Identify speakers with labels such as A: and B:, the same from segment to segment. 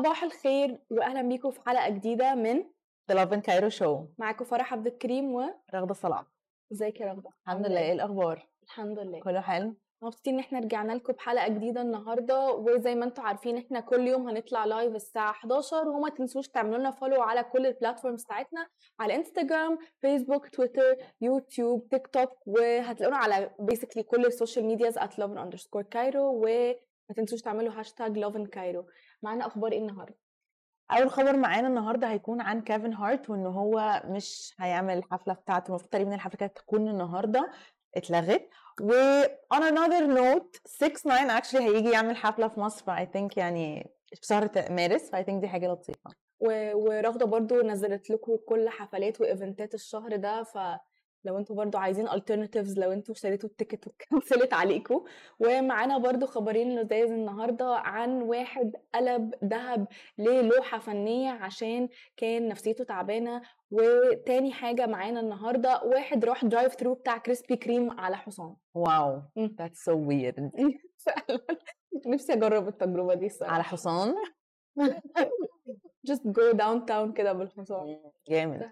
A: صباح الخير واهلا بيكم في حلقة جديدة من
B: The Love in Cairo Show.
A: معاكم فرح عبد الكريم و
B: رغدة صلاح.
A: إزيك يا رغدة؟
B: الحمد لله. إيه الأخبار؟
A: الحمد لله.
B: كله حلو؟
A: مبسوطين إن إحنا رجعنا لكم بحلقة جديدة النهارده وزي ما أنتم عارفين إحنا كل يوم هنطلع live الساعة 11 وما تنسوش تعملوا لنا follow على كل ال platforms بتاعتنا على انستجرام فيسبوك تويتر يوتيوب تيك توك وهتلاقونا على basically كل ال social medias at love underscore Cairo وما تنسوش تعملوا hashtag love Cairo معانا أخبار إيه النهارده؟
B: أول خبر معانا النهارده هيكون عن كيفن هارت وإن هو مش هيعمل الحفلة بتاعته المفروض تقريبا الحفلة كانت تكون النهارده اتلغت. و on another note 6 9 actually هيجي يعمل حفلة في مصر ف I think يعني في شهر مارس ف I think دي حاجة لطيفة.
A: و- ورغده برضو نزلت لكم كل حفلات و eventات الشهر ده فلو أنتوا برضو عايزين alternatives لو أنتوا اشتريتوا ال ticket و cancelت عليكم ومعانا برضو خبرين لذيذ النهارده عن واحد قلب ذهب للوحة فنية عشان كان نفسيته تعبانة. وتاني حاجة معانا النهارده واحد راح drive through بتاع كريسبي كريم على حصان.
B: wow so weird.
A: فعلا. نفسي أجرب التجربة دي الصراحة.
B: على حصان؟
A: Just go downtown كده بالحصان.
B: جامد.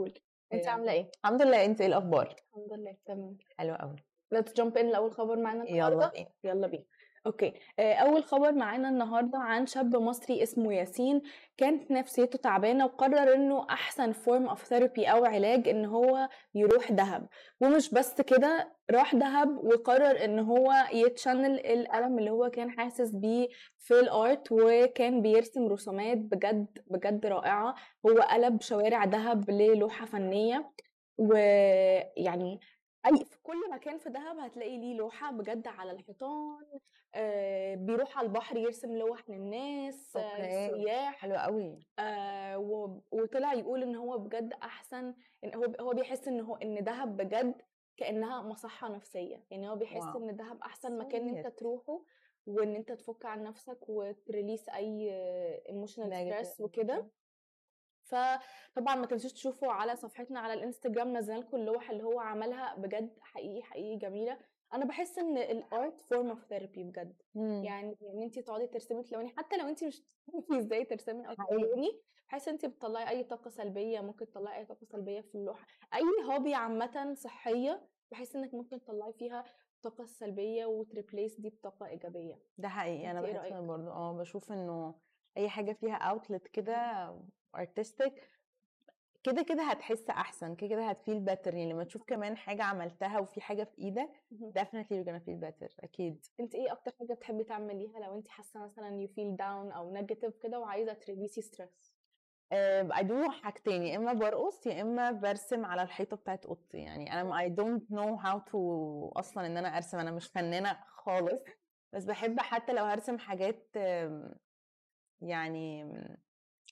A: cool. انت. عاملة إيه؟
B: الحمد لله انت إيه الأخبار؟
A: الحمد لله تمام.
B: حلو قوي
A: let's jump in لأول خبر معانا
B: يلا
A: النهارده.
B: بينا.
A: يلا بينا. okay. آه، أول خبر معانا النهارده عن شاب مصري اسمه ياسين. كانت نفسيته تعبانة وقرر إنه أحسن form of therapy أو علاج إن هو يروح دهب. ومش بس كده راح دهب وقرر إن هو ي channel الألم اللي هو كان حاسس بيه في ال art وكان بيرسم رسومات بجد بجد رائعة. هو قلب شوارع دهب للوحة فنية. ويعني أي في كل مكان في دهب هتلاقي ليه لوحة بجد على الحيطان آه بيروح على البحر يرسم لوح للناس آه
B: okay.
A: السياح
B: حلو قوي.
A: آه و- وطلع يقول إن هو بجد أحسن إن هو هو بيحس إن هو إن دهب بجد كأنها مصحة نفسية. يعني هو بيحس
B: wow.
A: إن دهب
B: أحسن
A: مكان إن
B: أنت
A: تروحه وإن أنت تفك عن نفسك وت release أي emotional
B: stress
A: وكده. فطبعا ما تنسوش تشوفوا على صفحتنا على الإنستجرام نزلنا لكم اللوح اللي هو عملها بجد حقيقي حقيقي جميلة. أنا بحس إن ال art form of therapy بجد.
B: مم.
A: يعني إن انت تقعدي ترسمي تلوني حتى لو انت مش بتعرفي إزاي ترسمي
B: أو
A: تلوني بحس انت بتطلعي أي طاقة سلبية ممكن تطلعي أي طاقة سلبية في اللوحة. أي hobby عامة صحية بحس إنك ممكن تطلعي فيها الطاقه السلبيه وت replace دي بطاقة إيجابية.
B: ده حقيقي.
A: أنا إيه
B: بحس برضه آه بشوف إنه أي حاجة فيها outlet كده artistic كده كده هتحس أحسن كده كده هت feel better. يعني لما تشوف كمان حاجة عملتها وفي حاجة في إيدك you're gonna feel better أكيد.
A: أنت إيه أكتر حاجة بتحبي تعمليها لو أنت حاسة مثلا you feel down أو negative كده وعايزة ت release
B: ي stress I do حاجتين يا إما برقص يا إما برسم على الحيطة بتاعت أوضتي. يعني أنا I don't know how to أصلا إن أنا أرسم أنا مش فنانة خالص بس بحب حتى لو هرسم حاجات يعني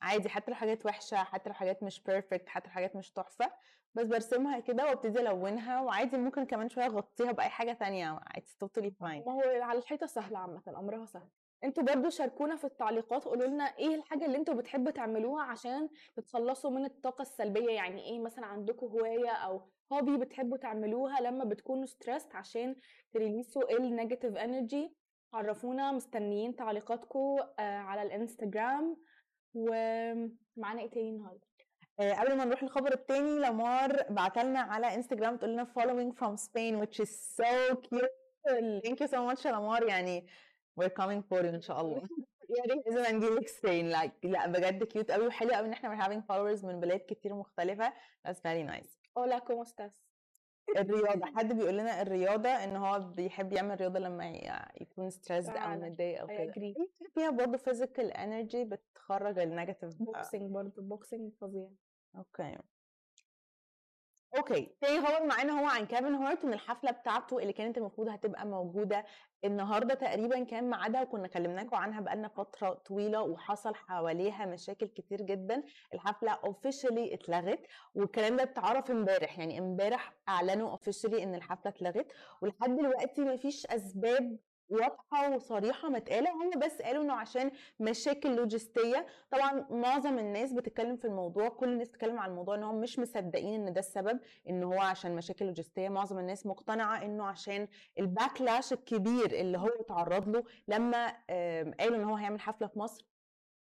B: عادي حتى لو حاجات وحشة حتى لو حاجات مش perfect حتى لو حاجات مش تحفة بس برسمها كده وابتدي ألونها وعادي ممكن كمان شوية أغطيها بأي حاجة تانية it's totally fine.
A: ما هو على الحيطة سهلة عامة أمرها سهل. أنتوا برضو شاركونا في التعليقات قولوا لنا إيه الحاجة اللي أنتوا بتحبوا تعملوها عشان تتخلصوا من الطاقة السلبية؟ يعني إيه مثلا عندكم هواية أو hobby بتحبوا تعملوها لما بتكونوا stressed عشان ت release وا ال negative energy عرفونا مستنيين تعليقاتكم على الانستجرام. ومعانا إيه تاني النهارده؟
B: آه، قبل ما نروح الخبر التاني لمار بعتلنا على انستجرام تقول لنا following from Spain which is so cute. Thank you so much يا لمار يعني we're coming for you إن شاء الله.
A: يا ريت.
B: لازم نجيلك Spain like لا بجد cute قوي. وحلو قوي إن إحنا we're having followers من بلاد كتير مختلفة. That's very nice.
A: Hola cómo estás?
B: الرياضة. حد بيقول لنا الرياضة إن هو بيحب يعمل رياضة لما يكون stressed
A: أو
B: متضايق
A: أو
B: كده. فيها برضه physical energy بتخرج ال
A: negative boxing برضو boxing فظيع.
B: okay okay. تاني خبر معانا هو عن كيفن هارت وان الحفلة بتاعته اللي كانت المفروض هتبقى موجودة النهارده تقريبا كان ميعادها وكنا كلمناكم عنها بقالنا فترة طويلة وحصل حواليها مشاكل كتير جدا. الحفلة officially اتلغت والكلام ده اتعرف امبارح. يعني امبارح أعلنوا officially إن الحفلة اتلغت. ولحد دلوقتي مفيش أسباب واضحة وصريحة متقاله هم بس قالوا إنه عشان مشاكل لوجستية. طبعا معظم الناس بتتكلم في الموضوع كل الناس بتتكلم عن الموضوع إن هم مش مصدقين إن ده السبب إن هو عشان مشاكل لوجستية. معظم الناس مقتنعة إنه عشان ال backlash الكبير اللي هو اتعرض له لما قالوا إن هو هيعمل حفلة في مصر.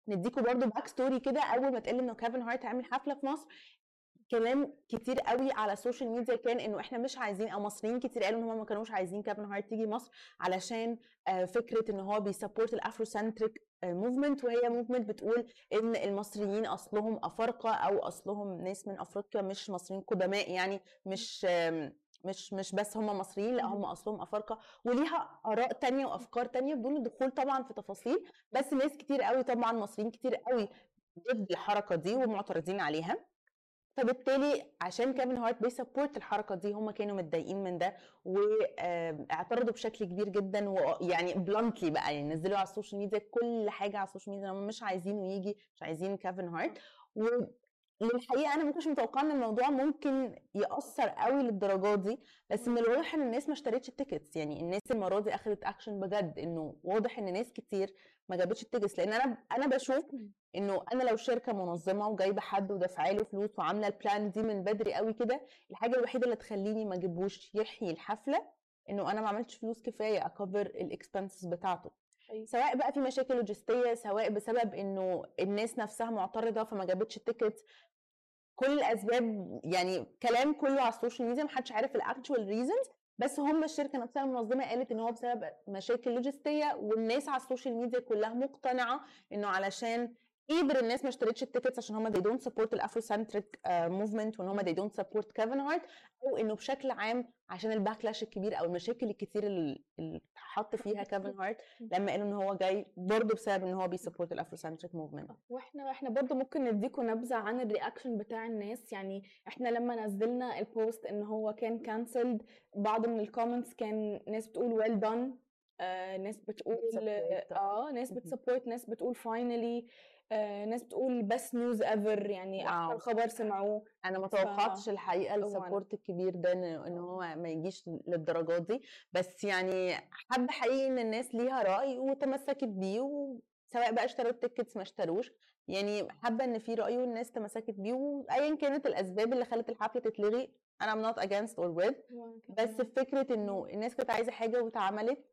B: نديكوا برضو back story كده أول ما اتقال إنه كيفن هارت هيعمل حفلة في مصر كلام كتير قوي على ال social media كان إنه إحنا مش عايزين أو مصريين كتير قالوا إن هم ما كانوش عايزين كيفن هارت تيجي مصر علشان آه، فكرة إن هو بي support ال Afrocentric movement وهي movement بتقول إن المصريين أصلهم أفارقة أو أصلهم ناس من أفريقيا مش مصريين قدماء يعني مش مش مش بس هم مصريين لأ هم أصلهم أفارقة. وليها آراء تانية وأفكار تانية بدون الدخول طبعا في تفاصيل بس ناس كتير قوي طبعا مصريين كتير قوي ضد الحركة دي ومعترضين عليها. فبالتالي عشان كيفن هارت بي support الحركة دي هم كانوا متضايقين من ده واعترضوا بشكل كبير جدا ويعني blatantly بقى يعني نزلوا على ال social media كل حاجة على ال social media هم مش عايزينه يجي مش عايزين كيفن هارت. وللحقيقه أنا ما كنتش متوقعة إن الموضوع ممكن يأثر قوي للدرجة دي بس من الواضح إن الناس ما اشترتش ال tickets. يعني الناس المرة دي اخذت اكشن بجد إنه واضح إن ناس كتير ما جابتش ال tickets. لأن أنا أنا بشوف إنه أنا لو شركة منظمة وجايبة حد ودافعة له فلوس وعاملة ال plan دي من بدري قوي كده الحاجة الوحيدة اللي تخليني ما اجيبوش يحيي الحفلة إنه أنا ما عملتش فلوس كفاية اكفر ال expenses بتاعته. سواء بقى في مشاكل لوجستية سواء بسبب إنه الناس نفسها معترضة فما جابتش ال ticket. كل الأسباب يعني كلام كله على ال social media محدش عارف ال actual reasons بس هم الشركة نفسها المنظمة قالت إن هو بسبب مشاكل لوجستية والناس على ال social media كلها مقتنعة إنه علشان either الناس ما اشترتش ال tickets عشان هم they don't support ال Afrocentric movement وان هم they don't support كيفن هارت أو انه بشكل عام عشان ال backlash الكبير أو المشاكل الكتير اللي اللي حط فيها كيفن هارت لما قالوا إن هو جاي برضه بسبب إن هو بي support ال Afrocentric
A: movement وإحنا إحنا برضو ممكن نديكم نبذة عن ال reaction بتاع الناس يعني إحنا لما نزلنا ال post إن هو كان cancelled بعض من ال comments كان ناس بتقول well done آه ناس بتقول. آه ناس.
B: بت
A: support ناس بتقول finally آه ناس بتقول best news ever يعني. أحسن خبر سمعوه.
B: أنا ما
A: ف-
B: توقعتش الحقيقة
A: وأنا.
B: ال support الكبير ده إن إن هو ما يجيش للدرجات دي. بس يعني حابه حقيقي إن الناس ليها رأي وتمسكت بيه وسواء بقى اشتروا ال tickets ما اشتروش. يعني حابة إن في رأي والناس تمسكت بيه وايا كانت الأسباب اللي خلت الحفلة تتلغي أنا not against or with بس فكرة إنه الناس كانت عايزة حاجة واتعملت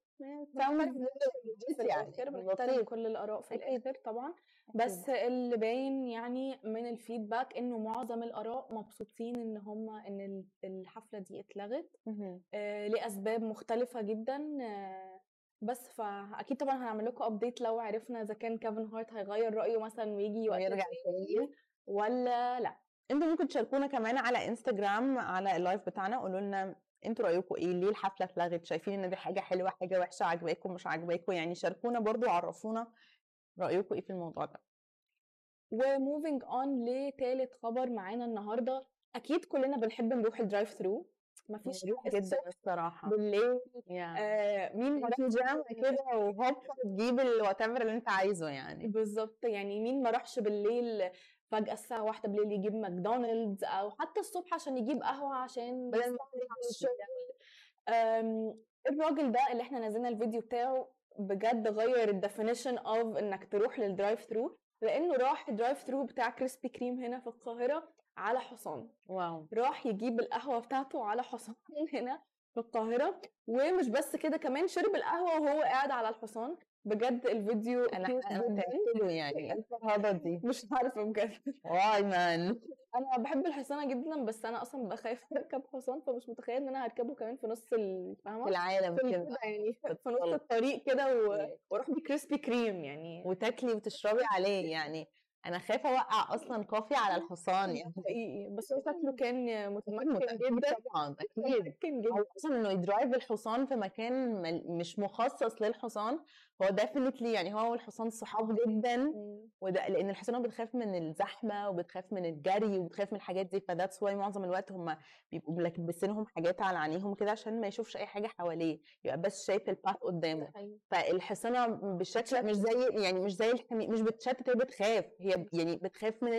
B: يعني
A: بنحترم كل الآراء في. الآخر طبعا. بس اللي باين يعني من الفيدباك إنه معظم الآراء مبسوطين إن هم إن ال- الحفلة دي اتلغت. آه، لأسباب مختلفة جدا. آه، بس فاكيد طبعا هنعمل لكم update لو عرفنا إذا كان كيفن هارت هيغير رأيه مثلا ويجي
B: ويرجع
A: تاني. ولا لأ.
B: أنتوا ممكن تشاركونا كمان على انستجرام على ال live بتاعنا. قولوا لنا أنتوا رايكم إيه؟ ليه الحفلة اتلغت؟ شايفين ان دي حاجة حلوة حاجة وحشة عجباكم مش عجباكم يعني شاركونا برضو وعرفونا رايكم إيه في الموضوع ده.
A: و moving on لتالت خبر معانا النهارده. أكيد كلنا بنحب نروح ال drive
B: through.
A: مفيش
B: جدا الصراحة.
A: بالليل.
B: يعني
A: آه مين ما
B: في جام كده وهوب تجيب الوات اللي انت عايزه يعني.
A: بالظبط. يعني مين ما راحش بالليل فجأة الساعة واحدة بالليل يجيب ماكدونالدز أو حتى الصبح عشان يجيب قهوة عشان
B: بدل ما
A: الراجل ده اللي إحنا نزلنا الفيديو بتاعه بجد غير ال definition of إنك تروح لل drive thru لأنه راح ال drive thru بتاع كريسبي كريم هنا في القاهرة على حصان.
B: wow.
A: راح يجيب القهوة بتاعته على حصان هنا في القاهرة ومش بس كده كمان شرب القهوة وهو قاعد على الحصان. بجد الفيديو
B: أنا له يعني. الفرهده دي.
A: مش عارفة بجد.
B: why man.
A: أنا بحب الحصانة جدا بس أنا أصلا بخاف أركب حصان فمش متخيل إن أنا هركبه كمان في نص ال-
B: في العالم كده.
A: يعني في نص. الطريق كده و- وأروح بكريسبي كريم يعني.
B: وتاكلي وتشربي عليه يعني. أنا خايفة أوقع أصلا coffee على الحصان يعني.
A: حقيقي. بس هو شكله كان متمكن جدا.
B: طبعا أكيد.
A: متمكن جدا.
B: أصلا إنه ي drive الحصان في مكان مش مخصص للحصان هو definitely يعني هو والحصان صحاب جدا
A: مم.
B: وده لأن الحصانه بتخاف من الزحمة وبتخاف من الجري وبتخاف من الحاجات دي ف that's why معظم الوقت هم بيبقوا ملبسينهم حاجات على عينيهم كده عشان ما يشوفش أي حاجة حواليه يبقى بس شايف ال path قدامه
A: أيوة.
B: فالحصانة بالشكل مش زي يعني مش زي الحمي مش بتشتت هي بتخاف هي يعني بتخاف من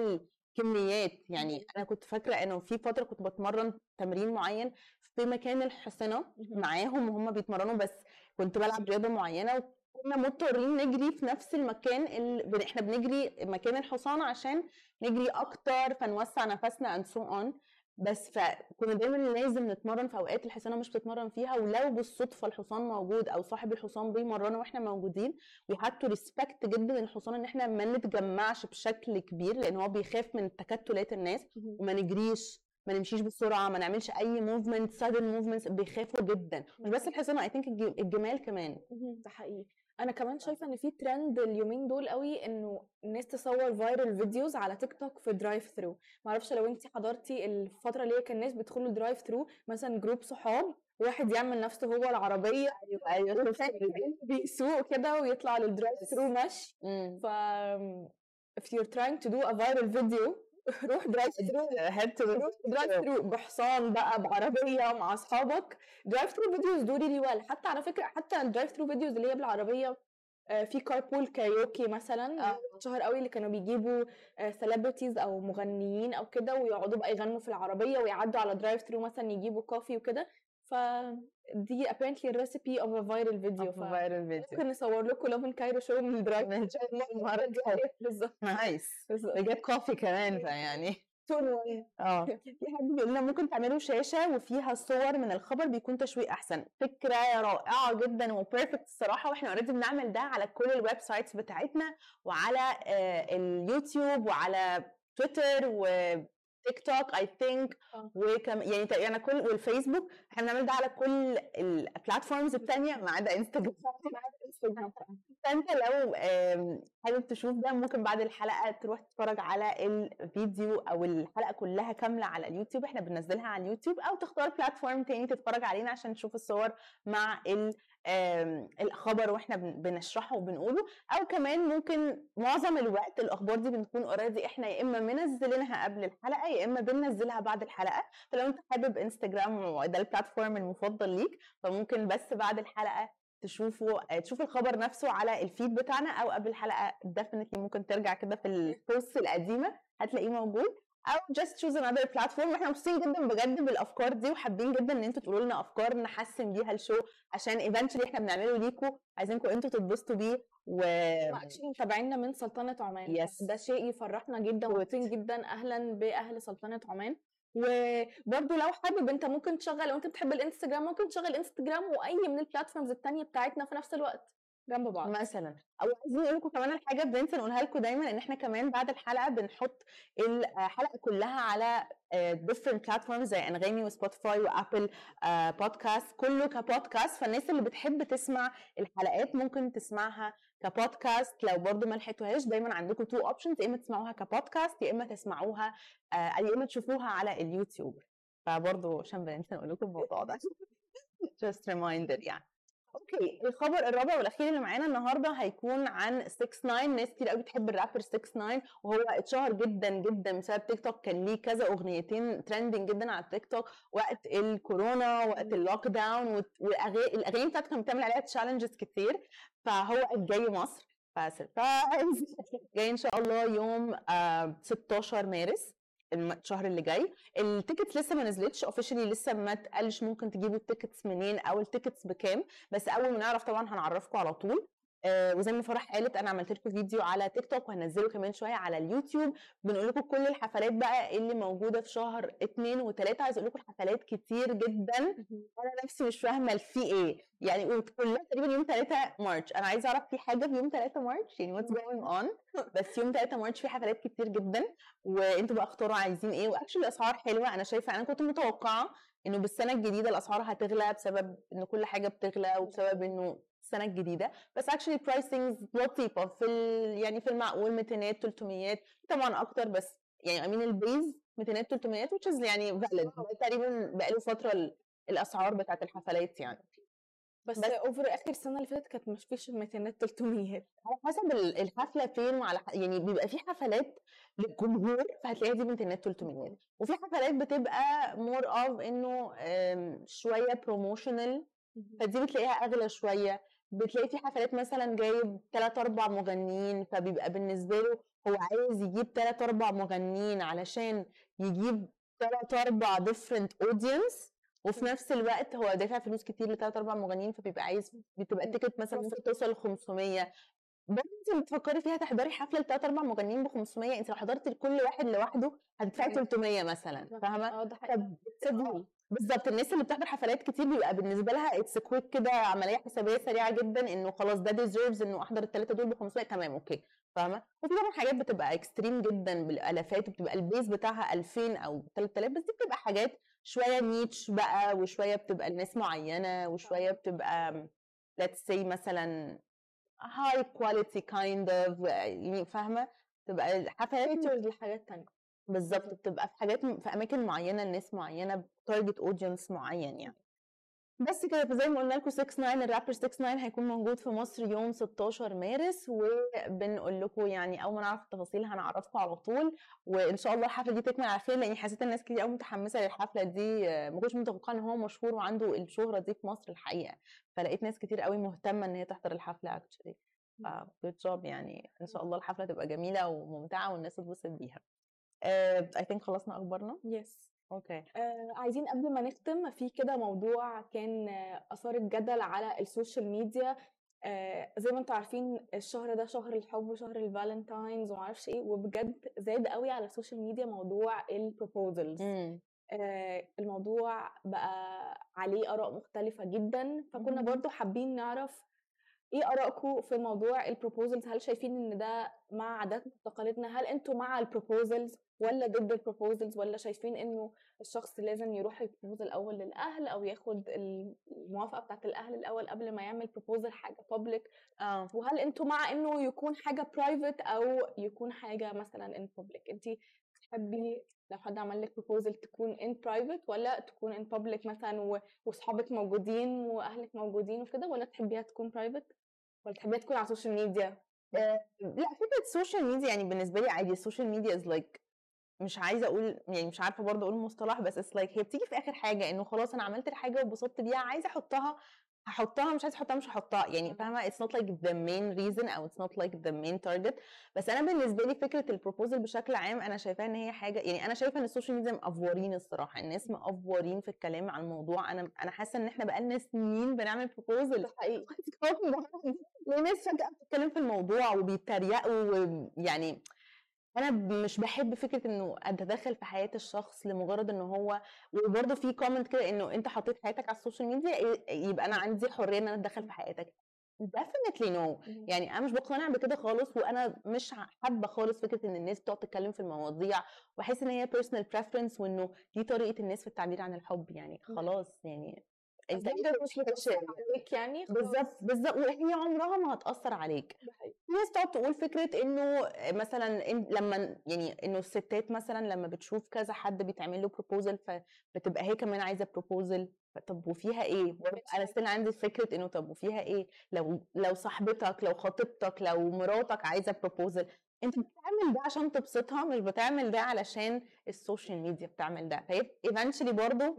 B: الكميات يعني أنا كنت فاكرة إنه في فترة كنت بتمرن تمرين معين في مكان الحصانة
A: مهم.
B: معاهم وهم بيتمرنوا بس كنت بلعب رياضة معينة وكنا مضطرين نجري في نفس المكان اللي إحنا بنجري مكان الحصان عشان نجري أكتر فنوسع نفسنا and so on. بس فكنا دايما لازم نتمرن في أوقات الحصانة مش بتتمرن فيها ولو بالصدفة الحصان موجود أو صاحب الحصان بيمرنا وإحنا موجودين we had to respect جدا الحصان إن إحنا ما نتجمعش بشكل كبير لأن هو بيخاف من تكتلات الناس وما نجريش ما نمشيش بسرعة ما نعملش أي movement sudden movements بيخافوا جدا. مش بس الحصانة I think الجمال كمان.
A: ده حقيقي. أنا كمان شايفة إن في ترند اليومين دول قوي إنه الناس تصور viral videos على تيك توك في drive thru معرفش لو انت حضرتي الفترة اللي هي كان الناس بيدخلوا drive thru مثلا group صحاب واحد يعمل نفسه هو العربية
B: أيوه أيوه
A: بيسوق كده ويطلع لل drive thru مشي. ف if you're trying to do a viral video روح drive thru
B: head to
A: روح drive thru بحصان بقى بعربية مع أصحابك. drive thru videos do really well حتى على فكرة حتى ال drive thru videos اللي هي بالعربية آه، في carpool karaoke مثلا
B: آه.
A: شهر قوي اللي كانوا بيجيبوا celebrities أو مغنيين أو كده ويقعدوا بقى يغنوا في العربية ويعدوا على drive thru مثلا يجيبوا coffee وكده. ف دي apparently a recipe of a viral video ف
B: viral video
A: ممكن نصور لكم Lovin Cairo Show من ال drive
B: ان شاء الله المره الجايه
A: بالظبط.
B: nice
A: بالظبط.
B: جاب coffee كمان فيعني. آه. في حد بيقول لنا ممكن تعملوا شاشة وفيها صور من الخبر بيكون تشويق أحسن. فكرة رائعة جدا و perfect الصراحة وإحنا already بنعمل ده على كل ال websites بتاعتنا وعلى آه، اليوتيوب وعلى تويتر وتيك توك I
A: think.
B: وكم يعني يعني كل والفيسبوك إحنا بنعمل ده على كل ال platforms الثانية ما عدا انستجرام فأنت لو حابب تشوف ده ممكن بعد الحلقة تروح تتفرج على الفيديو أو الحلقة كلها كاملة على اليوتيوب. إحنا بننزلها على اليوتيوب أو تختار platform تاني تتفرج علينا عشان تشوف الصور مع الخبر وإحنا بن- بنشرحه وبنقوله. أو كمان ممكن معظم الوقت الأخبار دي بنكون already إحنا يا إما منزلينها قبل الحلقة يا إما بننزلها بعد الحلقة. فلو أنت حابب انستجرام وده ال platform المفضل ليك فممكن بس بعد الحلقة تشوفوا تشوف الخبر نفسه على ال feed بتاعنا أو قبل الحلقة. definitely ممكن ترجع كده في ال posts القديمة هتلاقيه موجود. أو just choose another platform. وإحنا مبسوطين جدا بجد بالأفكار دي وحابين جدا إن أنتوا تقولوا لنا أفكار نحسن بيها ال show عشان eventually إحنا بنعمله ليكوا. عايزينكم أنتوا تتبسطوا بيه. و
A: actually متابعينا من سلطنة عمان.
B: Yes.
A: ده شيء يفرحنا جدا ومبسوطين جدا. أهلا بأهل سلطنة عمان. وبرضه لو حابب انت ممكن تشغل لو انت بتحب الإنستجرام ممكن تشغل إنستجرام وأي من ال platforms التانية بتاعتنا في نفس الوقت جنب بعض.
B: مثلا. أو عايزين نقول لكم كمان الحاجة بننسى نقولها لكم دايما إن إحنا كمان بعد الحلقة بنحط الحلقة كلها على different platforms زي أنغامي وسبوتيفاي و Apple Podcast كله كبودكاست فالناس اللي بتحب تسمع الحلقات ممكن تسمعها كبودكاست لو برضو ما لحقتوهاش دايما عندكم two options يا إما تسمعوها كبودكاست يا إما تسمعوها آه، يا إما تشوفوها على اليوتيوب. فبرضو عشان بننسى نقول لكم الموضوع ده. Just reminder يعني. okay الخبر الرابع والأخير اللي معانا النهارده هيكون عن 6 9 ناس كتير قوي بتحب الرابر 6 9 وهو اتشهر جدا جدا بسبب تيك توك كان ليه كذا أغنيتين trending جدا على التيك توك وقت الكورونا وقت ال lockdown والاغاني بتاعته كان بتعمل عليها challenges كتير. فهو جاي مصر. ف surprise جاي إن شاء الله يوم آه 16 مارس. الم- الشهر اللي جاي. ال tickets لسه ما نزلتش. officially لسه ما اتقالش ممكن تجيبوا ال tickets منين أو ال tickets بكام. بس أول ما نعرف طبعا هنعرفكم على طول. آه وزي ما فرح قالت أنا عملت لكم فيديو على تيك توك وهنزله كمان شوية على اليوتيوب. بنقول لكم كل الحفلات بقى اللي موجودة في شهر اتنين وتلاتة. عايز أقول لكم الحفلات كتير جدا. أنا نفسي مش فاهمة في إيه. يعني كلها تقريبا يوم 3 March. أنا عايزة أعرف في حاجة في يوم 3 March؟ يعني what's going on بس يوم 3 March في حفلات كتير جدا. وأنتوا بقى اختاروا عايزين إيه. و actually الأسعار حلوة. أنا شايفة أنا كنت متوقعة إنه بالسنة الجديدة الأسعار هتغلى بسبب إن كل حاجة بتغلى وبسبب إنه السنة الجديدة. بس actually pricings لطيفه في ال... يعني في المعقول 200 300 طبعا أكتر بس يعني I mean ال base 200 300 which is يعني valid. ده تقريبا بقاله فترة ال- الأسعار بتاعت الحفلات يعني.
A: بس,
B: بس-
A: over آخر السنة اللي فاتت كانت مش فيش 200 300
B: على حسب ال- الحفلة فين وعلى ح- يعني بيبقى في حفلات للجمهور فهتلاقيها دي بامكانيات 300 وفي حفلات بتبقى more of إنه شوية promotional فدي بتلاقيها أغلى شوية. بتلاقي في حفلات مثلا جايب 3 4 مغنيين فبيبقى بالنسبة له هو عايز يجيب 3 4 مغنيين علشان يجيب 3 4 different audience وفي نفس الوقت هو دافع فلوس كتير ل 3 4 مغنيين فبيبقى عايز بتبقى ال ticket مثلا ممكن توصل ل 500 برضه انت بتفكري فيها تحضري حفلة لثلاث أربع مغنيين ب 500 انت لو حضرتي لكل واحد لوحده هتدفعي
A: أيوة.
B: 300 مثلا فاهمة؟
A: آه ده حقيقي.
B: بالظبط الناس اللي بتحضر حفلات كتير بيبقى بالنسبة لها it's quick كده عملية حسابية سريعة جدا إنه خلاص ده deserves إنه أحضر الثلاثه دول ب 500 تمام okay فاهمة؟ وفي طبعا حاجات بتبقى extreme جدا بالألافات وبتبقى ال base بتاعها 2000 أو 3000 بس دي بتبقى حاجات شوية niche بقى وشوية بتبقى لناس معينة وشوية بتبقى let's say مثلا high quality kind of يعني فاهمة؟ تبقى الحفلات
A: features لحاجات
B: بالظبط بتبقى في حاجات في أماكن معينة لناس معينة target audience معين يعني. بس كده فزي ما قلنا لكم 6 9 الرابر 6 9 هيكون موجود في مصر يوم 16 مارس وبنقول لكم يعني أول ما نعرف التفاصيل هنعرفكم على طول وإن شاء الله الحفلة دي تكمل على خير لأني حسيت الناس كتير قوي متحمسة للحفلة دي ما كنتش متوقعة إن هو مشهور وعنده الشهرة دي في مصر الحقيقة. فلقيت ناس كتير قوي مهتمة إن هي تحضر الحفلة actually good job يعني إن شاء الله الحفلة تبقى جميلة وممتعة والناس تتبسط بيها. I think خلصنا أخبارنا؟
A: yes
B: okay
A: آه عايزين قبل ما نختم في كده موضوع كان آه، آثار الجدل على ال social media. آه زي ما أنتم عارفين الشهر ده شهر الحب وشهر ال Valentine's ومعرفش إيه وبجد زاد قوي على ال social media موضوع ال
B: proposals
A: آه الموضوع بقى عليه آراء مختلفة جدا. فكنا. برضو حابين نعرف إيه ارائكم في موضوع ال proposals هل شايفين ان ده مع عاداتنا وتقاليدنا؟ هل أنتوا مع ال proposals ولا ضد ال proposals ولا شايفين انه الشخص لازم يروح ي propose الأول للأهل أو ياخد الموافقة بتاعت الأهل الأول قبل ما يعمل proposal حاجة public
B: آه.
A: وهل أنتوا مع انه يكون حاجة private أو يكون حاجة مثلا in public انت تحبي لو حد عمل لك proposal تكون in private ولا تكون in public مثلا واصحابك موجودين وأهلك موجودين وكده ولا تحبيها تكون private ولا تحبيها تكون على ال social media
B: آه، لا فكرة ال social media يعني بالنسبة لي عادي ال social media is like مش عايزة أقول يعني مش عارفة برضه أقول مصطلح بس it's like هي بتيجي في آخر حاجة إنه خلاص أنا عملت الحاجة واتبسطت بيها عايزة أحطها هحطها مش عايزة أحطها مش هحطها. يعني فاهمة؟ it's not like the main reason أو it's not like the main target بس أنا بالنسبة لي فكرة ال proposal بشكل عام أنا شايفاها إن هي حاجة يعني أنا شايفة إن ال social media مأفورين الصراحة. الناس مأفورين في الكلام عن الموضوع. أنا أنا حاسة إن إحنا بقالنا سنين بنعمل
A: proposal حقيقي.
B: ليه ناس فجأة بتتكلم في الموضوع وبيتريقوا ويعني أنا مش بحب فكرة إنه أتدخل في حياة الشخص لمجرد إن هو وبرده في comment كده إنه أنت حطيت حياتك على ال social media يبقى أنا عندي حرية إن أنا أتدخل في حياتك. Definitely no. يعني أنا مش بقتنع بكده خالص وأنا مش حابة خالص فكرة إن الناس بتقعد تتكلم في المواضيع وأحس إن هي personal preference وإنه دي طريقة الناس في التعبير عن الحب. يعني. خلاص يعني أنت مش
A: عليك يعني.
B: بالظبط بالظبط. وهي عمرها ما هتأثر عليك. في ناس تقعد تقول فكرة إنه مثلا إن- لما يعني إنه الستات مثلا لما بتشوف كذا حد بيتعمل له بروبوزل فبتبقى هي كمان عايزة بروبوزل طب وفيها إيه؟ أنا still عندي فكرة إنه طب وفيها إيه؟ لو لو صاحبتك لو خطيبتك لو مراتك عايزة proposal أنت بتعمل ده عشان تبسطها مش بتعمل ده علشان ال social media بتعمل ده. فهي eventually برضه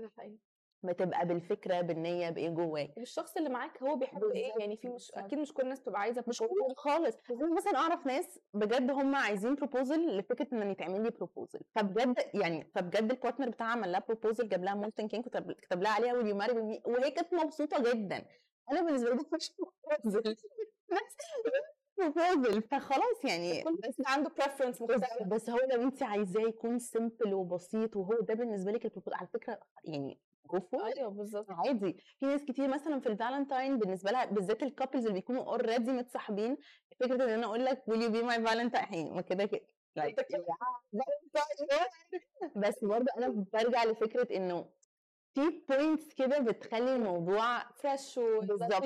A: حقيقي
B: بتبقى بالفكرة بالنية بإيه جواك.
A: الشخص اللي معاك هو بيحب
B: إيه؟
A: يعني في مش. أكيد مش كل الناس بتبقى عايزة
B: مش. كل خالص. مثلا أعرف ناس بجد هم عايزين proposal لفكرة إن يتعمل لي proposal فبجد يعني فبجد ال partner بتاعها عمل لها proposal جاب لها molten cake كتب لها عليها will you marry me وهي كانت مبسوطة جدا. أنا بالنسبة لي مش proposal proposal فخلاص يعني بس
A: عنده مختلف.
B: بس هو لو انت عايزاه يكون simple وبسيط وهو ده بالنسبة لك ال proposal على فكرة يعني go for
A: أيوه بالظبط
B: عادي. في ناس كتير مثلا في الفالنتاين بالنسبة لها بالذات ال couples اللي بيكونوا already متصاحبين فكرة إن أنا أقول لك will you be my valentine يعني ما كده كده. like بس برضه أنا برجع لفكرة إنه في points كده بتخلي الموضوع
A: fresh
B: بالظبط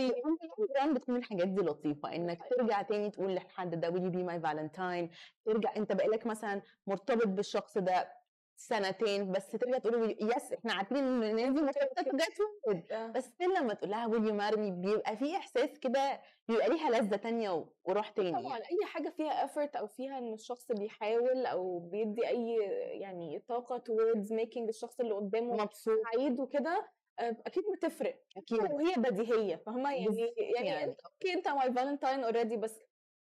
B: بتكون الحاجات دي لطيفة. إنك
A: أيوة.
B: ترجع تاني تقول لحد ده will you be my valentine ترجع أنت بقالك مثلا مرتبط بالشخص ده. سنتين بس ترجع تقول yes إحنا عارفين إن الناس دي مرتبطه جت بس لما تقول لها you marry me بيبقى في إحساس كده بيبقى ليها لذة تانية وروح تاني.
A: طبعا أي حاجة فيها effort أو فيها إن الشخص بيحاول أو بيدي أي يعني طاقة towards making الشخص اللي قدامه
B: مبسوط.
A: سعيد وكده آه، أكيد بتفرق.
B: أكيد.
A: وهي بديهية فاهمة؟ يعني يعني
B: يعني.
A: okay أنت my valentine already بس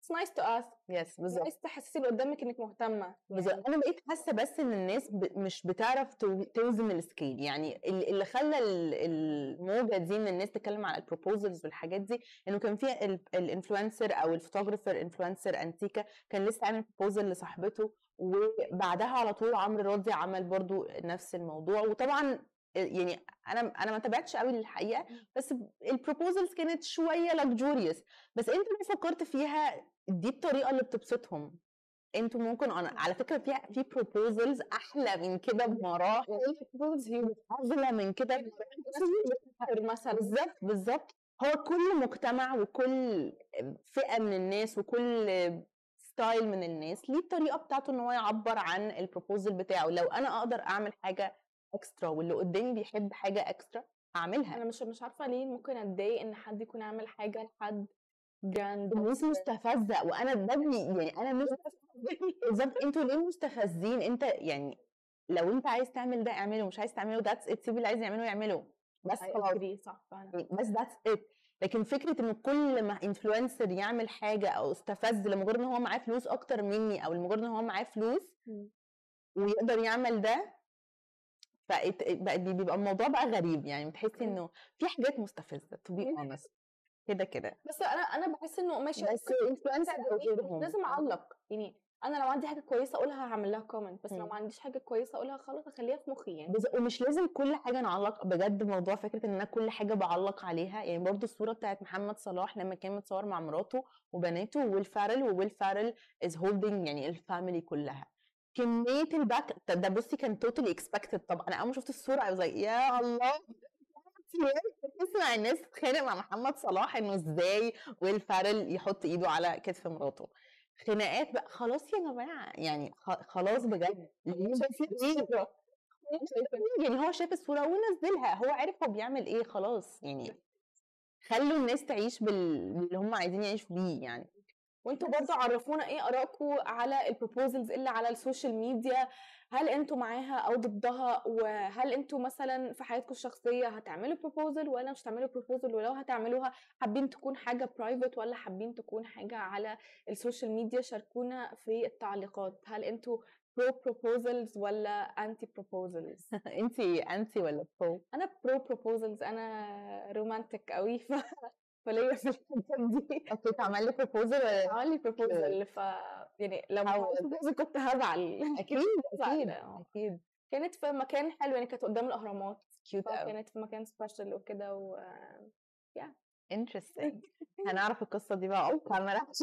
A: it's nice to ask.
B: yes بالظبط.
A: nice تحسسي اللي قدامك إنك مهتمة.
B: بالظبط.
A: يعني
B: أنا بقيت حاسة بس إن الناس ب... مش بتعرف تو- توزن ال scale. يعني ال- اللي خلى ال- الموجة دي إن الناس تتكلم على ال proposals والحاجات دي إنه كان في ال influencer أو ال photographer influencer انتيكا كان لسه عامل proposal لصاحبته وبعدها على طول عمرو راضي عمل برضو نفس الموضوع. وطبعا يعني أنا أنا ما تابعتش قوي للحقيقة بس ال proposals كانت شوية luxurious. بس أنت لو فكرت فيها دي الطريقة اللي بتبسطهم. أنتوا ممكن أنا على فكرة في في proposals أحلى من كده بمراحل.
A: huge
B: اغلى من كده بمراحل.
A: مثلا.
B: بالظبط بالظبط. هو كل مجتمع وكل فئة من الناس وكل style من الناس ليه الطريقة بتاعته إن هو يعبر عن ال proposal بتاعه. لو أنا أقدر أعمل حاجة extra واللي قدامي بيحب حاجة extra أعملها.
A: أنا مش مش عارفة ليه ممكن أتضايق إن حد يكون عامل حاجة لحد grand
B: الناس مستفزة. وأنا بي- يعني أنا مش بالظبط أنتوا ليه مستفزين؟ أنت يعني لو أنت عايز تعمل ده اعمله مش عايز تعمله that's it سيب اللي عايز يعمله يعمله. بس خلاص.
A: صح فعلا.
B: يعني بس that's it لكن فكرة إن كل ما influencer يعمل حاجة أو استفز لمجرد إن هو معاه فلوس أكتر مني أو لمجرد إن هو معاه فلوس. ويقدر يعمل ده بقت بيبقى الموضوع بقى غريب. يعني بتحسي. إنه في حاجات مستفزة to be
A: مم.
B: كده كده.
A: بس أنا أنا بحس إنه ماشي
B: بس influencer
A: أو
B: غيرهم
A: لازم أعلق. يعني أنا لو عندي حاجة كويسة أقولها هعمل لها comment بس لو
B: مم.
A: ما عنديش حاجة كويسة أقولها خلاص اخليها في مخي يعني.
B: بز- ومش لازم كل حاجة نعلق. بجد موضوع فكرة إن أنا كل حاجة بعلق عليها. يعني برضو الصورة بتاعت محمد صلاح لما كان متصور مع مراته وبناته وويل فارل وويل فارل is holding يعني ال family كلها. كمية ال back ده- بصي كان totally expected طبعا أنا أول ما شفت الصورة like يا الله. تسمع الناس تتخانق مع محمد صلاح إنه إزاي ويل فارل يحط إيده على كتف مراته. خناقات بقى خلاص يا جماعة يعني خلاص بجد؟ يعني هو شاف الصورة ونزلها هو عارف هو بيعمل إيه خلاص يعني خلوا الناس تعيش بال- باللي هم عايزين يعيشوا بيه يعني.
A: وانتوا برضو عرفونا إيه آرائكم على ال proposals اللي على ال social media هل أنتوا معاها أو ضدها؟ وهل أنتوا مثلا في حياتكم الشخصية هتعملوا proposal ولا مش هتعملوا proposal ولو هتعملوها حابين تكون حاجة private ولا حابين تكون حاجة على ال social media شاركونا في التعليقات؟ هل أنتوا برو بروبوزلز ولا انتي بروبوزلز
B: انت انت ولا برو
A: أنا برو بروبوزلز أنا رومانتك قوي ف فليا في الحاجات دي.
B: okay اتعمل لك proposal ولا
A: عمل proposal ف يعني لو كنت هزعل. أكيد
B: أكيد
A: آه.
B: أكيد.
A: كانت في مكان حلو يعني كانت قدام الأهرامات.
B: cute قوي
A: فكانت في مكان special وكده و
B: interesting هنعرف القصة دي بقى. اوف ما راحش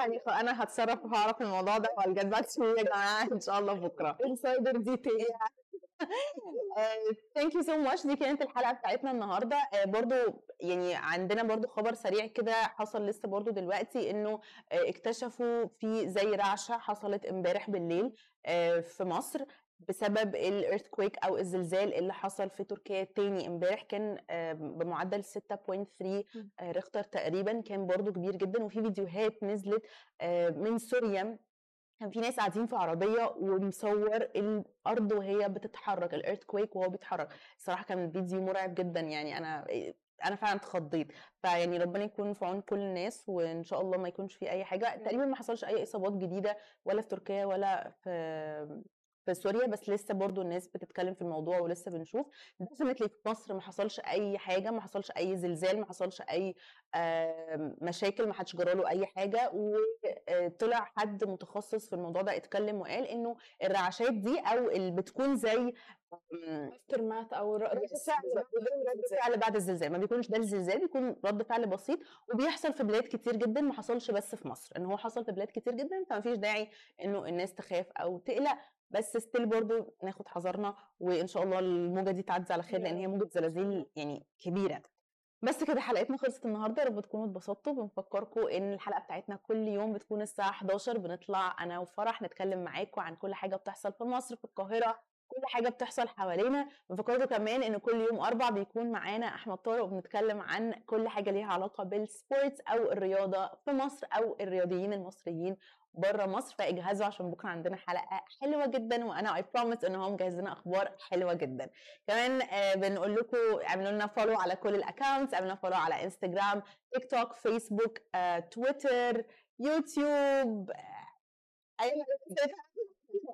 B: يعني أنا هتصرف وهعرف الموضوع ده وه get back يا جماعة. إن شاء الله بكرة.
A: insider detail
B: thank you so much دي كانت الحلقة بتاعتنا النهارده. آه، برضو يعني عندنا برضو خبر سريع كده حصل لسه برضو دلوقتي إنه آه، اكتشفوا في زي رعشة حصلت امبارح بالليل آه، في مصر بسبب ال earthquake أو الزلزال اللي حصل في تركيا تاني امبارح. كان بمعدل 6.3 آه، ريختر تقريبا. كان برضو كبير جدا. وفي فيديوهات نزلت من سوريا كان في ناس قاعدين في عربية ومصور الأرض وهي بتتحرك ال earthquake وهو بيتحرك. الصراحه كان الفيديو مرعب جدا يعني. أنا أنا فعلا اتخضيت. فيعني ربنا يكون في عون كل الناس وإن شاء الله ما يكونش في أي حاجة. تقريبا ما حصلش أي إصابات جديدة ولا في تركيا ولا في في سوريا بس لسه برضو الناس بتتكلم في الموضوع ولسه بنشوف. definitely في مصر ما حصلش أي حاجة ما حصلش أي زلزال ما حصلش أي مشاكل ما حدش جراله أي حاجة. وطلع حد متخصص في الموضوع ده اتكلم وقال إنه الرعشات دي أو اللي بتكون زي
A: aftermath أو. رد فعل
B: بعد الزلزال. ما بيكونش ده الزلزال بيكون رد فعل بسيط. وبيحصل في بلاد كتير جدا ما حصلش بس في مصر. إن هو حصل في بلاد كتير جدا فما فيش داعي إنه الناس تخاف أو تقلق. بس still برضو ناخد حذرنا وإن شاء الله الموجة دي تعدي على خير لأن هي. موجة زلازل يعني كبيرة. بس كده حلقتنا خلصت النهارده. يا رب تكونوا اتبسطتوا. بنفكركم إن الحلقة بتاعتنا كل يوم بتكون الساعة 11 بنطلع أنا وفرح نتكلم معاكم عن كل حاجة بتحصل في مصر في القاهرة كل حاجة بتحصل حوالينا. بفكركم كمان إن كل يوم أربع بيكون معانا أحمد طارق وبنتكلم عن كل حاجة ليها علاقة بال sports أو الرياضة في مصر أو الرياضيين المصريين بره مصر فاجهزوا عشان بكرة عندنا حلقة حلوة جدا وأنا I promise إن هو مجهز لنا أخبار حلوة جدا. كمان آه بنقول لكم اعملوا لنا follow على كل ال accounts اعملوا follow على انستجرام تيك توك فيسبوك آه، تويتر يوتيوب آه، أي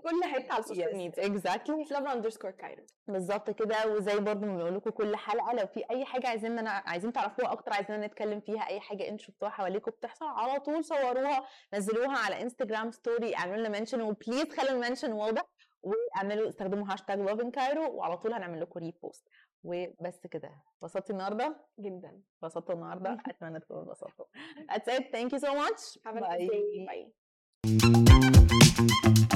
A: كل حتة على ال social
B: media.
A: exactly لافا underscore Cairo
B: بالظبط كده وزي برضو ما بنقول لكم كل حلقة لو في أي حاجة عايزين أنا عايزين تعرفوها أكتر عايزين نتكلم فيها أي حاجة أنتوا شفتوها حواليكم بتحصل على طول صوروها نزلوها على Instagram story اعملوا لنا mention و please خلوا ال mention واضح واعملوا استخدموا هاشتاج لافن كايرو وعلى طول هنعمل لكم repost وبس كده. انبسطتي النهارده؟
A: جدا.
B: انبسطتوا النهارده. أتمنى تكونوا انبسطتوا That's it. Thank you so much.
A: Have a nice day. Bye.